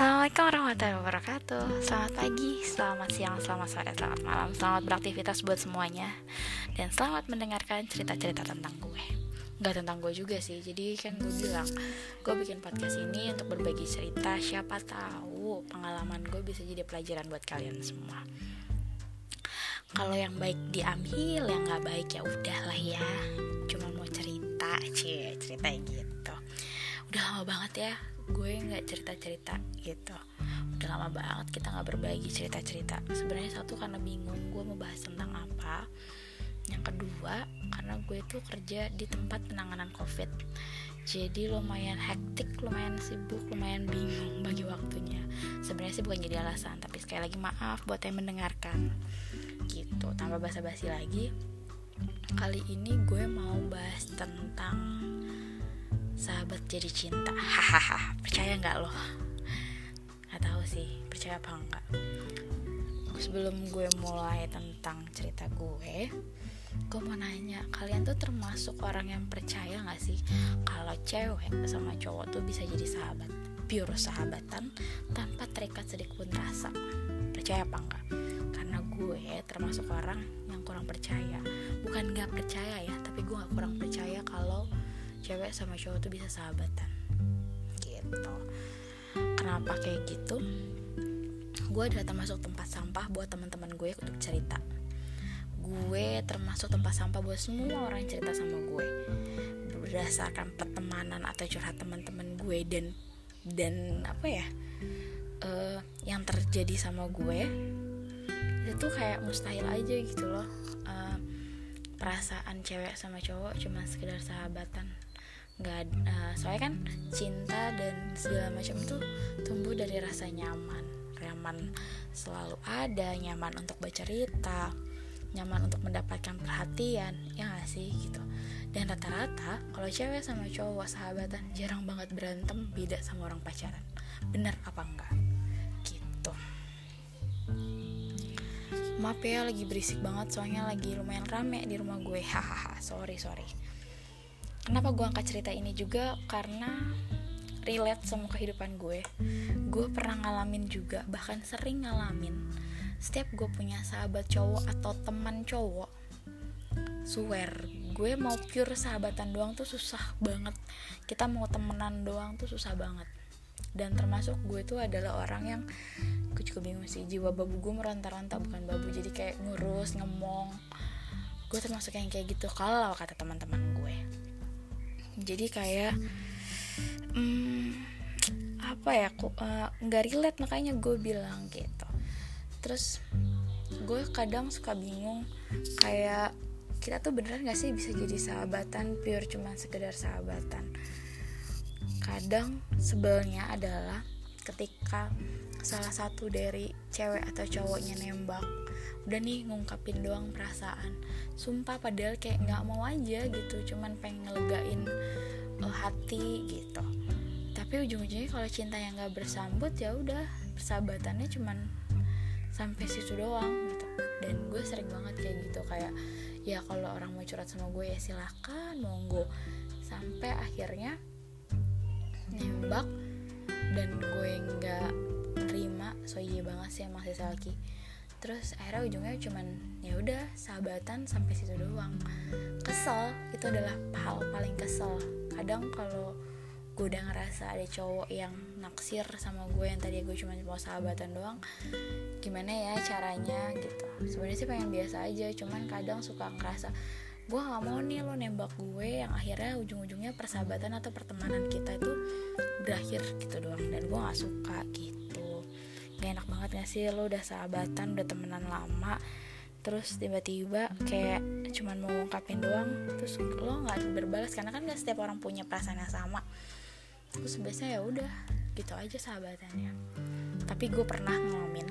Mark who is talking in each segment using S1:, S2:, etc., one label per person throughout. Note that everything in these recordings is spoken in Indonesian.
S1: Assalamualaikum warahmatullahi wabarakatuh. Selamat pagi, selamat siang, selamat sore, selamat malam. Selamat beraktivitas buat semuanya. Dan selamat mendengarkan cerita-cerita tentang gue. Gak tentang gue juga sih Jadi kan gue bilang Gue bikin podcast ini untuk berbagi cerita. Siapa tahu pengalaman gue bisa jadi pelajaran buat kalian semua. Kalau yang baik diambil Yang gak baik ya udahlah ya. Cuma mau cerita cie Cerita gitu. Udah lama banget ya gue nggak cerita cerita gitu. Udah lama banget kita nggak berbagi cerita cerita sebenarnya satu karena bingung gue mau bahas tentang apa. Yang kedua karena gue itu kerja di tempat penanganan covid. Jadi lumayan hektik lumayan sibuk lumayan bingung bagi waktunya. Sebenarnya sih bukan jadi alasan tapi sekali lagi maaf buat yang mendengarkan. Gitu tambah basa-basi lagi. Kali ini gue mau bahas tentang sahabat jadi cinta. Hahaha percaya nggak loh nggak tahu sih percaya apa enggak sebelum gue mulai tentang cerita gue gue mau nanya kalian tuh termasuk orang yang percaya nggak sih kalau cewek sama cowok tuh bisa jadi sahabat pure sahabatan tanpa terikat sedikit rasa? Percaya apa enggak karena gue termasuk orang yang kurang percaya. Bukan nggak percaya ya tapi gue nggak kurang percaya kalau cewek sama cowok tuh bisa sahabatan. Gitu. Kenapa kayak gitu? Gue adalah termasuk tempat sampah buat teman-teman gue untuk cerita. Gue termasuk tempat sampah buat semua orang yang cerita sama gue. Berdasarkan pertemanan atau curhat teman-teman gue dan dan apa ya uh, yang terjadi sama gue itu kayak mustahil aja gitu loh. Uh, perasaan cewek sama cowok cuma sekedar sahabatan nggak uh, soalnya kan cinta dan segala macam itu tumbuh dari rasa nyaman. Nyaman selalu ada nyaman untuk bercerita nyaman untuk mendapatkan perhatian ya gak sih gitu. Dan rata-rata kalau cewek sama cowok sahabatan jarang banget berantem beda sama orang pacaran. Bener apa enggak? Gitu. Maaf ya lagi berisik banget soalnya lagi lumayan rame di rumah gue. Hahaha sorry sorry kenapa gue angkat cerita ini juga? Karena relate sama kehidupan gue. Gue pernah ngalamin juga bahkan sering ngalamin. Setiap gue punya sahabat cowok atau teman cowok swear gue mau pure sahabatan doang tuh susah banget. Kita mau temenan doang tuh susah banget. Dan termasuk gue tuh adalah orang yang gue juga bingung sih jiwa babu gue meronta-ronta bukan babu. Jadi kayak ngurus ngemong. Gue termasuk yang kayak gitu kalau kata teman-teman gue jadi kayak hmm, apa ya aku eh, nggak uh, relate makanya gue bilang gitu. Terus gue kadang suka bingung kayak kita tuh beneran gak sih bisa jadi sahabatan pure cuma sekedar sahabatan? Kadang sebelnya adalah ketika salah satu dari cewek atau cowoknya nembak udah nih ngungkapin doang perasaan. Sumpah padahal kayak nggak mau aja gitu cuman pengen ngelegain uh, hati gitu. Tapi ujung-ujungnya kalau cinta yang nggak bersambut ya udah persahabatannya cuman sampai situ doang gitu. Dan gue sering banget kayak gitu kayak ya kalau orang mau curhat sama gue ya silahkan monggo. Sampai akhirnya nembak dan gue nggak terima so iya banget sih emang si Salki terus akhirnya ujungnya cuman ya udah sahabatan sampai situ doang. Kesel itu adalah hal paling kesel. Kadang kalau gue udah ngerasa ada cowok yang naksir sama gue yang tadi gue cuma mau sahabatan doang gimana ya caranya gitu. Sebenarnya sih pengen biasa aja cuman kadang suka ngerasa gue gak mau nih lo nembak gue yang akhirnya ujung-ujungnya persahabatan atau pertemanan kita itu berakhir gitu doang dan gue gak suka gitu gak enak banget gak sih? Lo udah sahabatan udah temenan lama terus tiba-tiba kayak cuman mau ngungkapin doang terus lo nggak berbalas. Karena kan gak setiap orang punya perasaan yang sama. Terus biasanya ya udah gitu aja sahabatannya. Tapi gue pernah ngalamin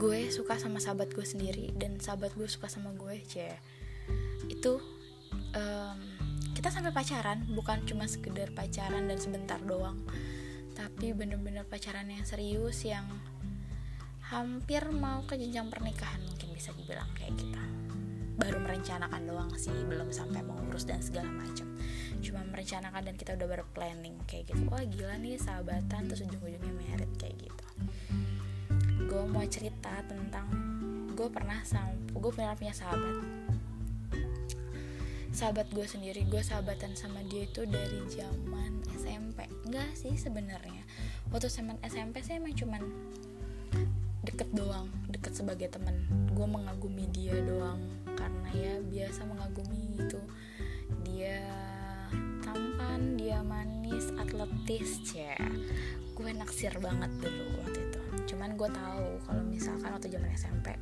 S1: gue suka sama sahabat gue sendiri dan sahabat gue suka sama gue cie itu um, kita sampai pacaran bukan cuma sekedar pacaran dan sebentar doang tapi bener-bener pacaran yang serius yang hampir mau ke jenjang pernikahan mungkin bisa dibilang kayak kita baru merencanakan doang sih belum sampai mengurus dan segala macam cuma merencanakan dan kita udah berplanning kayak gitu. Wah gila nih sahabatan terus ujung-ujungnya merit kayak gitu. Gue mau cerita tentang gue pernah sama gue pernah punya sahabat sahabat gue sendiri gue sahabatan sama dia itu dari zaman SMP enggak sih sebenarnya. Waktu zaman SMP sih emang cuman deket doang deket sebagai teman gue mengagumi dia doang karena ya biasa mengagumi itu dia tampan dia manis atletis ya gue naksir banget dulu waktu itu. Cuman gue tahu kalau misalkan waktu zaman SMP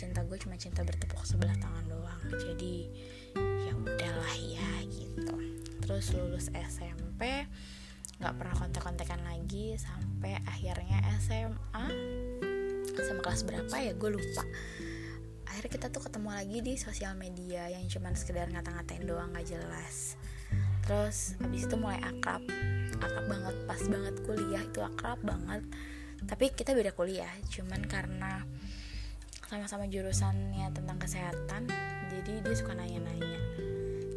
S1: cinta gue cuma cinta bertepuk sebelah tangan doang. Jadi ya udahlah ya gitu. Terus lulus SMP nggak pernah kontak-kontakan lagi sampai akhirnya SMA sama kelas berapa ya? Gue lupa. Akhirnya kita tuh ketemu lagi di sosial media yang cuman sekedar ngata-ngatain doang gak jelas. Terus habis itu mulai akrab. Akrab banget pas banget kuliah itu akrab banget. Tapi kita beda kuliah cuman karena sama-sama jurusannya tentang kesehatan jadi dia suka nanya-nanya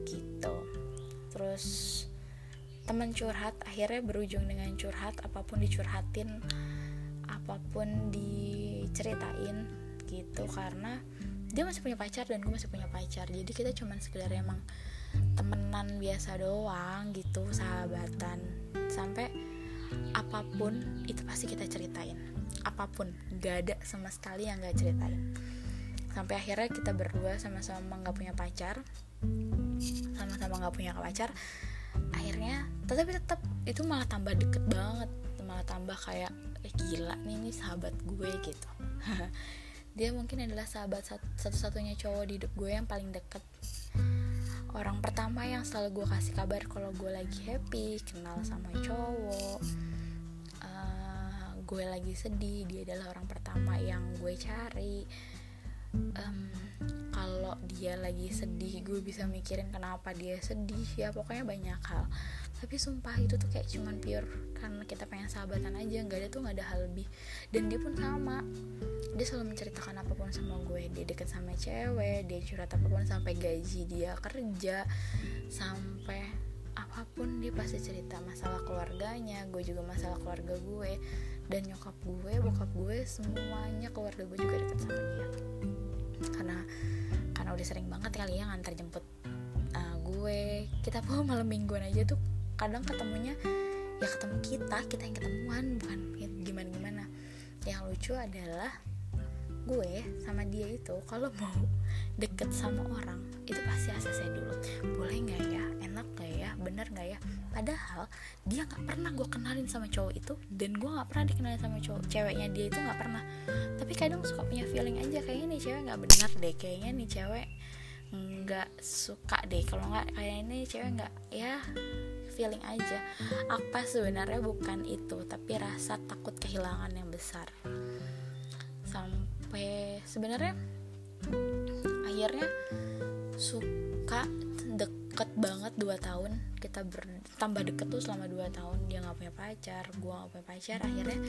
S1: gitu. Terus teman curhat akhirnya berujung dengan curhat apa pun dicurhatin apa pun diceritain gitu karena dia masih punya pacar dan gue masih punya pacar. Jadi kita cuman sekedar emang temenan biasa doang gitu sahabatan. Sampai apa pun itu pasti kita ceritain apa pun gak ada sama sekali yang gak ceritain. Sampai akhirnya kita berdua sama-sama nggak punya pacar sama-sama nggak punya pacar akhirnya tetapi tetap itu malah tambah deket banget malah tambah kayak eh gila nih ini sahabat gue gitu. Dia mungkin adalah sahabat satu-satunya cowok di hidup gue yang paling deket. Orang pertama yang selalu gue kasih kabar kalau gue lagi happy kenal sama cowok gue lagi sedih dia adalah orang pertama yang gue cari. Um, kalau dia lagi sedih gue bisa mikirin kenapa dia sedih ya pokoknya banyak hal. Tapi sumpah itu tuh kayak cuman pure karena kita pengen sahabatan aja nggak ada tuh nggak ada hal lebih. Dan dia pun sama. Dia selalu menceritakan apa pun sama gue. Dia deket sama cewek dia curhat apa pun sampai gaji dia kerja sampai apa pun dia pasti cerita masalah keluarganya gue juga masalah keluarga gue dan nyokap gue bokap gue semuanya keluarga gue juga deket sama dia. Karena karena udah sering banget kali ya ngantar jemput uh, gue. Kita pun malam mingguan aja tuh kadang ketemunya ya ketemu kita kita yang ketemuan bukan gimana gimana yang lucu adalah gue sama dia itu kalau mau deket sama orang itu pasti ACC dulu. Boleh ya nggak ya bener nggak ya? Padahal dia nggak pernah gue kenalin sama cowok itu dan gue nggak pernah dikenalin sama cowok ceweknya dia itu nggak pernah. Tapi kadang suka punya feeling aja kayaknya nih cewek nggak benar deh kayaknya nih cewek nggak suka deh. Kalau nggak kayak ini cewek nggak ya feeling aja. Apa sebenarnya bukan itu tapi rasa takut kehilangan yang besar. Sampai sebenarnya akhirnya suka deket banget dua tahun. Kita bertambah deket tuh selama dua tahun. Dia nggak punya pacar gue nggak punya pacar. Akhirnya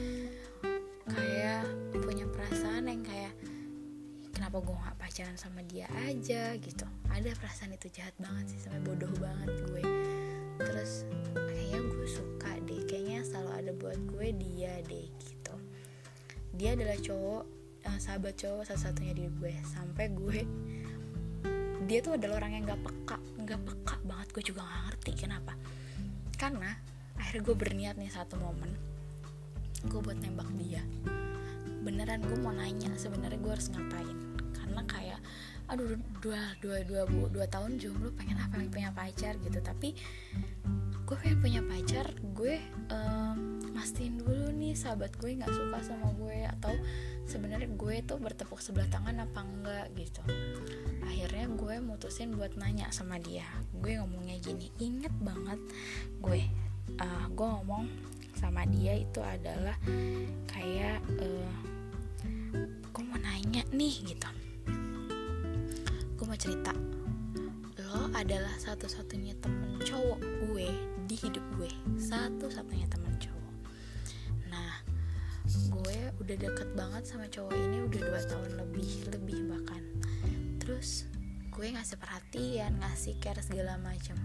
S1: kayak punya perasaan yang kayak kenapa gue nggak pacaran sama dia aja? Gitu. Ada perasaan itu jahat banget sih sampai bodoh banget gue. Terus kayaknya gue suka deh kayaknya selalu ada buat gue dia deh gitu. Dia adalah cowok uh, sahabat cowok salah satunya di gue. Sampai gue dia tuh adalah orang yang gak peka gak peka banget. Gue juga gak ngerti kenapa. Karena akhirnya gue berniat nih satu momen gue buat nembak dia. Beneran gue mau nanya sebenarnya gue harus ngapain. Karena kayak aduh dua dua dua dua, dua tahun jomblo pengen apa pengen punya pacar gitu. Tapi gue pengen punya pacar gue um, mastiin dulu nih sahabat gue nggak suka sama gue atau sebenarnya gue tuh bertepuk sebelah tangan apa enggak gitu. Akhirnya gue mutusin buat nanya sama dia. Gue ngomongnya gini inget banget gue uh, gue ngomong sama dia itu adalah kayak uh, gue mau nanya nih gitu. Gue mau cerita lo adalah satu-satunya temen cowok gue di hidup gue. Satu-satunya temen cowok. Nah gue udah deket banget sama cowok ini udah dua tahun lebih lebih bahkan. Terus gue ngasih perhatian ngasih care segala macam.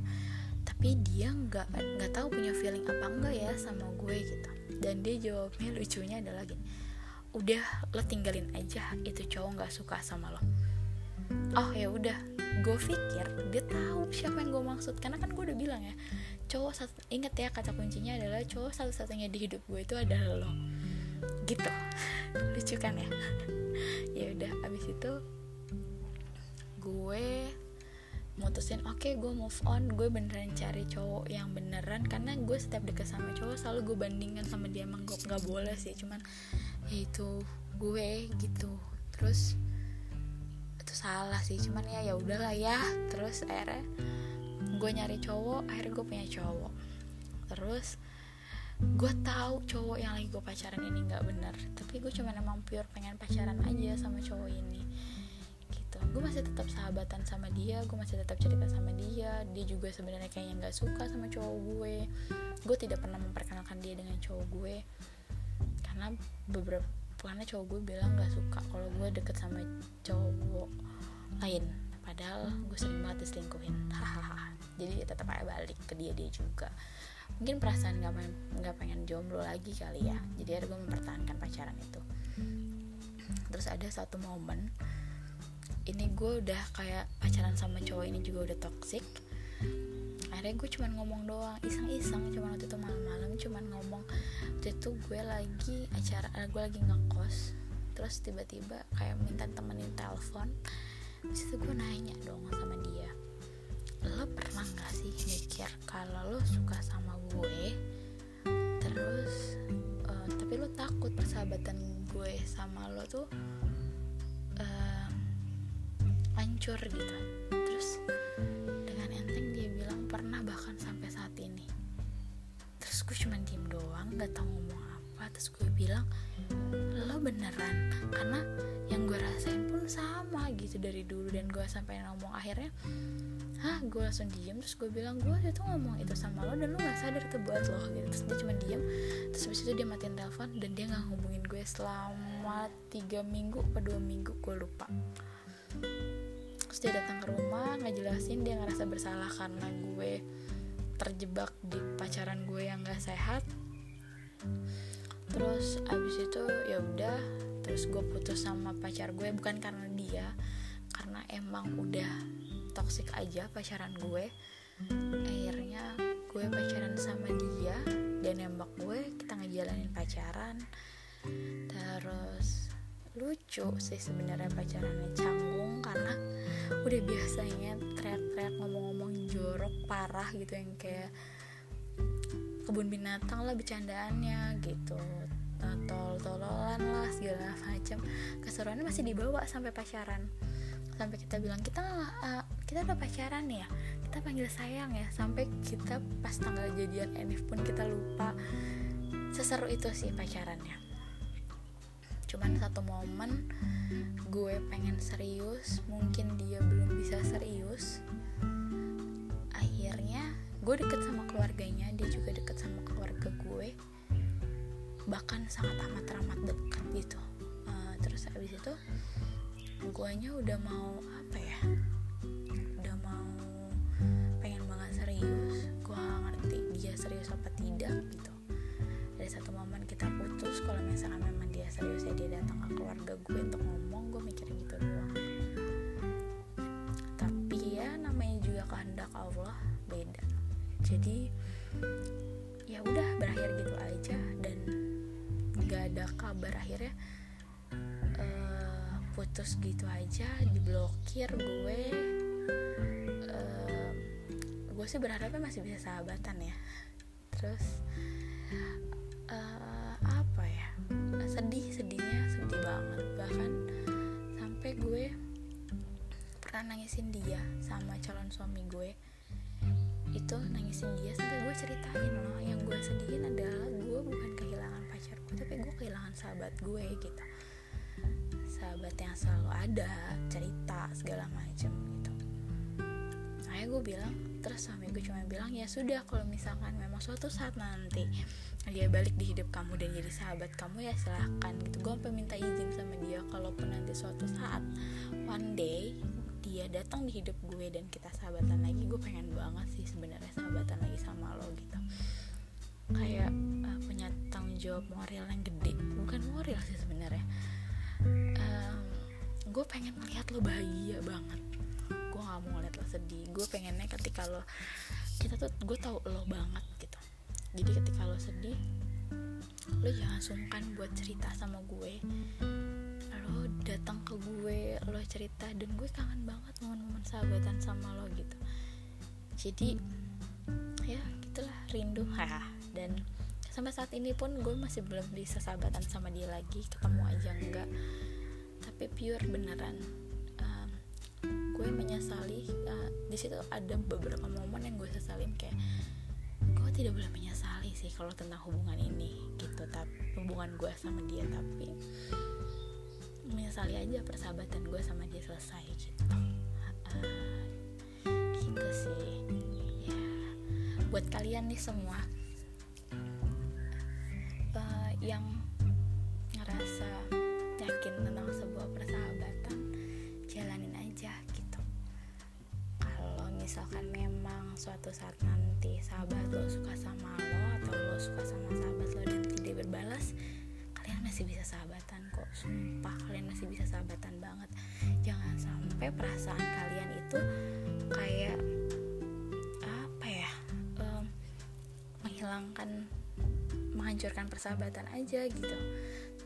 S1: Tapi dia nggak nggak tahu punya feeling apa enggak ya sama gue gitu. Dan dia jawabnya lucunya adalah gini udah lo tinggalin aja itu cowok nggak suka sama lo. Oh ya udah gue pikir dia tahu siapa yang gue maksud. Karena kan gue udah bilang ya cowok satu inget ya kata kuncinya adalah cowok satu-satunya di hidup gue itu adalah lo. Gitu. Lucu kan ya? Ya udah abis itu gue mutusin oke okay, gue move on. Gue beneran cari cowok yang beneran. Karena gue setiap deket sama cowok selalu gue bandingkan sama dia emang gue nggak boleh sih. Cuman ya itu gue gitu. Terus salah sih cuman ya ya udahlah ya. Terus akhirnya gue nyari cowok akhirnya gue punya cowok. Terus gue tahu cowok yang lagi gue pacaran ini nggak bener tapi gue cuma emang pure pengen pacaran aja sama cowok ini gitu. Gue masih tetap sahabatan sama dia gue masih tetap cerita sama dia dia juga sebenarnya kayaknya nggak suka sama cowok gue. Gue tidak pernah memperkenalkan dia dengan cowok gue karena beberapa karena cowok gue bilang nggak suka kalau gue deket sama cowok lain. Padahal gue sering banget diselingkuhin. Hahaha. Jadi tetap aja balik ke dia dia juga. Mungkin perasaan nggak pengen nggak pengen jomblo lagi kali ya. Jadi akhirnya gue mempertahankan pacaran itu. Terus ada satu momen ini gue udah kayak pacaran sama cowok ini juga udah toxic akhirnya gue cuman ngomong doang iseng-iseng cuman waktu itu malam-malam cuman ngomong. Waktu itu gue lagi acara gue lagi ngekos terus tiba-tiba kayak minta temenin telepon. Terus itu gue nanya dong sama dia Lo pernah gak sih mikir kalau lo suka sama gue Terus uh, Tapi lo takut persahabatan gue sama lo tuh uh, Hancur gitu gue cuma diem doang gak tau ngomong apa. Terus gue bilang Lo beneran? Karena yang gue rasain pun sama gitu dari dulu. Dan gue sampai ngomong akhirnya hah gue langsung diem. Terus gue bilang gue itu ngomong itu sama lo dan lo nggak sadar itu buat lo. Gitu. Terus dia cuma diem. Terus habis itu dia matiin telepon dan dia nggak hubungin gue selama tiga minggu atau dua minggu gue lupa. Terus dia datang ke rumah ngejelasin dia ngerasa bersalah karena gue terjebak di pacaran gue yang gak sehat. Terus abis itu ya udah terus gue putus sama pacar gue bukan karena dia karena emang udah toxic aja pacaran gue. Akhirnya gue pacaran sama dia dan nembak gue kita ngejalanin pacaran. Terus lucu sih sebenarnya pacarannya canggung karena udah biasanya jorok parah gitu yang kayak kebun binatang lah bercandaannya gitu. Tol-tololan lah segala macam keseruannya masih dibawa sampai pacaran. Sampai kita bilang kita uh, kita udah pacaran ya? Kita panggil sayang ya? Sampai kita pas tanggal jadian Enif pun kita lupa. Seseru itu sih pacarannya. Cuman satu momen gue pengen serius mungkin dia belum bisa serius akhirnya gue deket sama keluarganya dia juga deket sama keluarga gue. Bahkan sangat amat teramat dekat gitu. Uh, terus abis itu guanya udah mau apa ya? Udah mau pengen banget serius. Gue ngerti dia serius apa tidak gitu. Dari satu momen kita putus kalau misalnya memang dia serius ya dia datang ke keluarga gue untuk ngomong gue mikirin gitu doang. Tapi ya namanya juga kehendak Allah jadi ya udah berakhir gitu aja. Dan gak ada kabar akhirnya uh, putus gitu aja diblokir gue. Uh, gue sih berharapnya masih bisa sahabatan ya. Terus uh, apa ya? Sedih sedihnya sedih banget. Bahkan sampai gue pernah nangisin dia sama calon suami gue itu nangisin dia sampai gue ceritain loh. Yang gue sedihin adalah gue bukan kehilangan pacarku tapi gue kehilangan sahabat gue gitu. Sahabat yang selalu ada cerita segala macam gitu. Akhirnya gue bilang terus suami gue cuma bilang ya sudah kalau misalkan memang suatu saat nanti dia balik di hidup kamu dan jadi sahabat kamu ya silahkan gitu. Gue sampai minta izin sama dia kalaupun nanti suatu saat one day dia datang di hidup gue dan kita sahabatan lagi gue pengen banget sih sebenarnya sahabatan lagi sama lo gitu. Kayak uh, punya tanggung jawab moral yang gede. Bukan moral sih sebenarnya. Um, gue pengen melihat lo bahagia banget. Gue gak mau ngeliat lo sedih. Gue pengennya ketika lo kita tuh gue tahu lo banget gitu. Jadi ketika lo sedih lo jangan sungkan buat cerita sama gue datang ke gue lo cerita dan gue kangen banget momen-momen sahabatan sama lo gitu. Jadi ya gitulah rindu ha dan sampai saat ini pun gue masih belum bisa sahabatan sama dia lagi ketemu aja enggak. Tapi pure beneran um, gue menyesali uh, di situ ada beberapa momen yang gue sesalin kayak gue tidak boleh menyesali sih kalau tentang hubungan ini gitu tapi hubungan gue sama dia tapi menyesali aja persahabatan gue sama dia selesai gitu. Gitu sih ya buat kalian nih semua uh, yang ngerasa yakin tentang sebuah persahabatan jalanin aja gitu. Kalau misalkan memang suatu saat nanti sahabat lo suka sama lo atau lo suka sama sahabat lo dan tidak berbalas kalian masih bisa sahabatan kok. Sumpah kalian masih bisa sahabatan banget. Jangan sampai perasaan kalian itu kayak apa ya um, menghilangkan menghancurkan persahabatan aja gitu.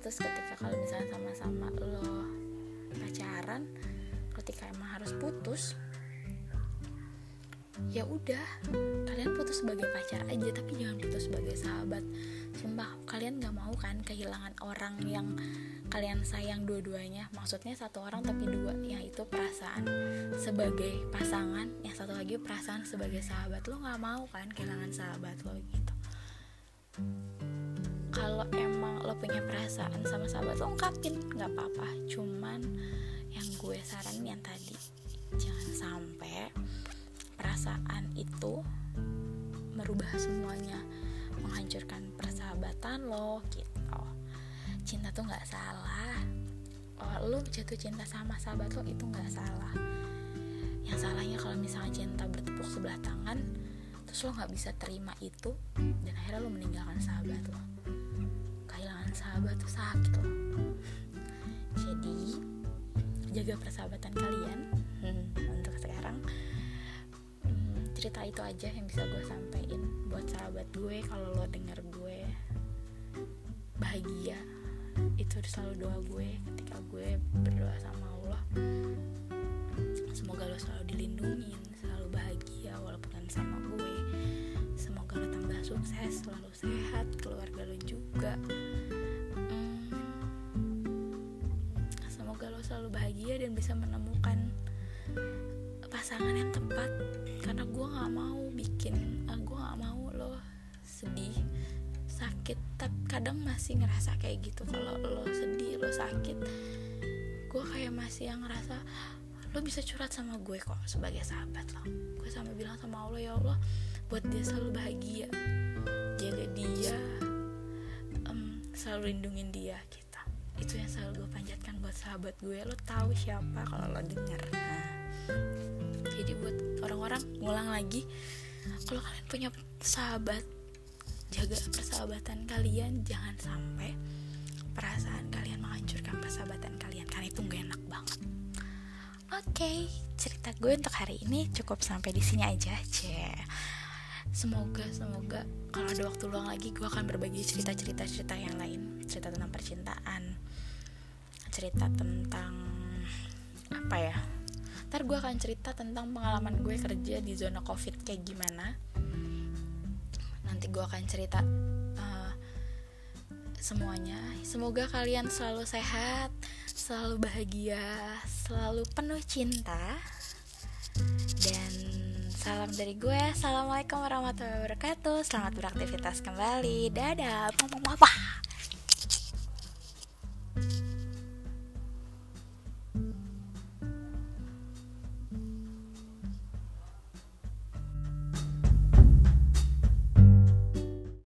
S1: Terus ketika kalau misalnya sama-sama lo pacaran ketika emang harus putus ya udah kalian putus sebagai pacar aja tapi jangan putus sebagai sahabat. Sumpah kalian gak mau kan kehilangan orang yang kalian sayang dua-duanya? Maksudnya satu orang tapi dua yang itu perasaan sebagai pasangan yang satu lagi perasaan sebagai sahabat. Lo gak mau kan kehilangan sahabat lo gitu? Kalau emang lo punya perasaan sama sahabat lo ungkapin nggak apa-apa. Cuman yang gue saranin yang tadi jangan sampai perasaan itu merubah semuanya menghancurkan persahabatan lo gitu. Cinta tuh nggak salah. Oh, lo jatuh cinta sama sahabat lo itu nggak salah. Yang salahnya kalau misalnya cinta bertepuk sebelah tangan terus lo nggak bisa terima itu dan akhirnya lo meninggalkan sahabat lo. Kehilangan sahabat tuh sakit lo. Jadi jaga persahabatan kalian cerita itu aja yang bisa gue sampaikan buat sahabat gue kalau lo denger gue bahagia. Itu selalu doa gue ketika gue berdoa sama Allah. Semoga lo selalu dilindungi selalu bahagia walaupun sama gue. Semoga lo tambah sukses selalu sehat keluarga lo juga. Hmm, semoga lo selalu bahagia dan bisa menemukan pasangan yang tepat gue nggak mau bikin uh, gue nggak mau lo sedih sakit. Tapi kadang masih ngerasa kayak gitu. Kalau lo sedih lo sakit gue kayak masih yang ngerasa lo bisa curhat sama gue kok sebagai sahabat lo. Gue sama bilang sama Allah ya Allah buat dia selalu bahagia jaga dia um, selalu lindungin dia kita itu yang selalu gue panjatkan buat sahabat gue. Lo tahu siapa kalau lo denger jadi buat orang-orang ngulang lagi. Kalau kalian punya sahabat jaga persahabatan kalian. Jangan sampai perasaan kalian menghancurkan persahabatan kalian karena itu gak enak banget. Oke okay, cerita gue untuk hari ini cukup sampai di sini aja cie. Semoga semoga kalau ada waktu luang lagi gue akan berbagi cerita cerita cerita yang lain. Cerita tentang percintaan cerita tentang apa ya ntar gue akan cerita tentang pengalaman gue kerja di zona covid kayak gimana. Nanti gue akan cerita uh, semuanya. Semoga kalian selalu sehat selalu bahagia selalu penuh cinta. Dan salam dari gue assalamualaikum warahmatullahi wabarakatuh. Selamat beraktivitas kembali. Dadah. Apa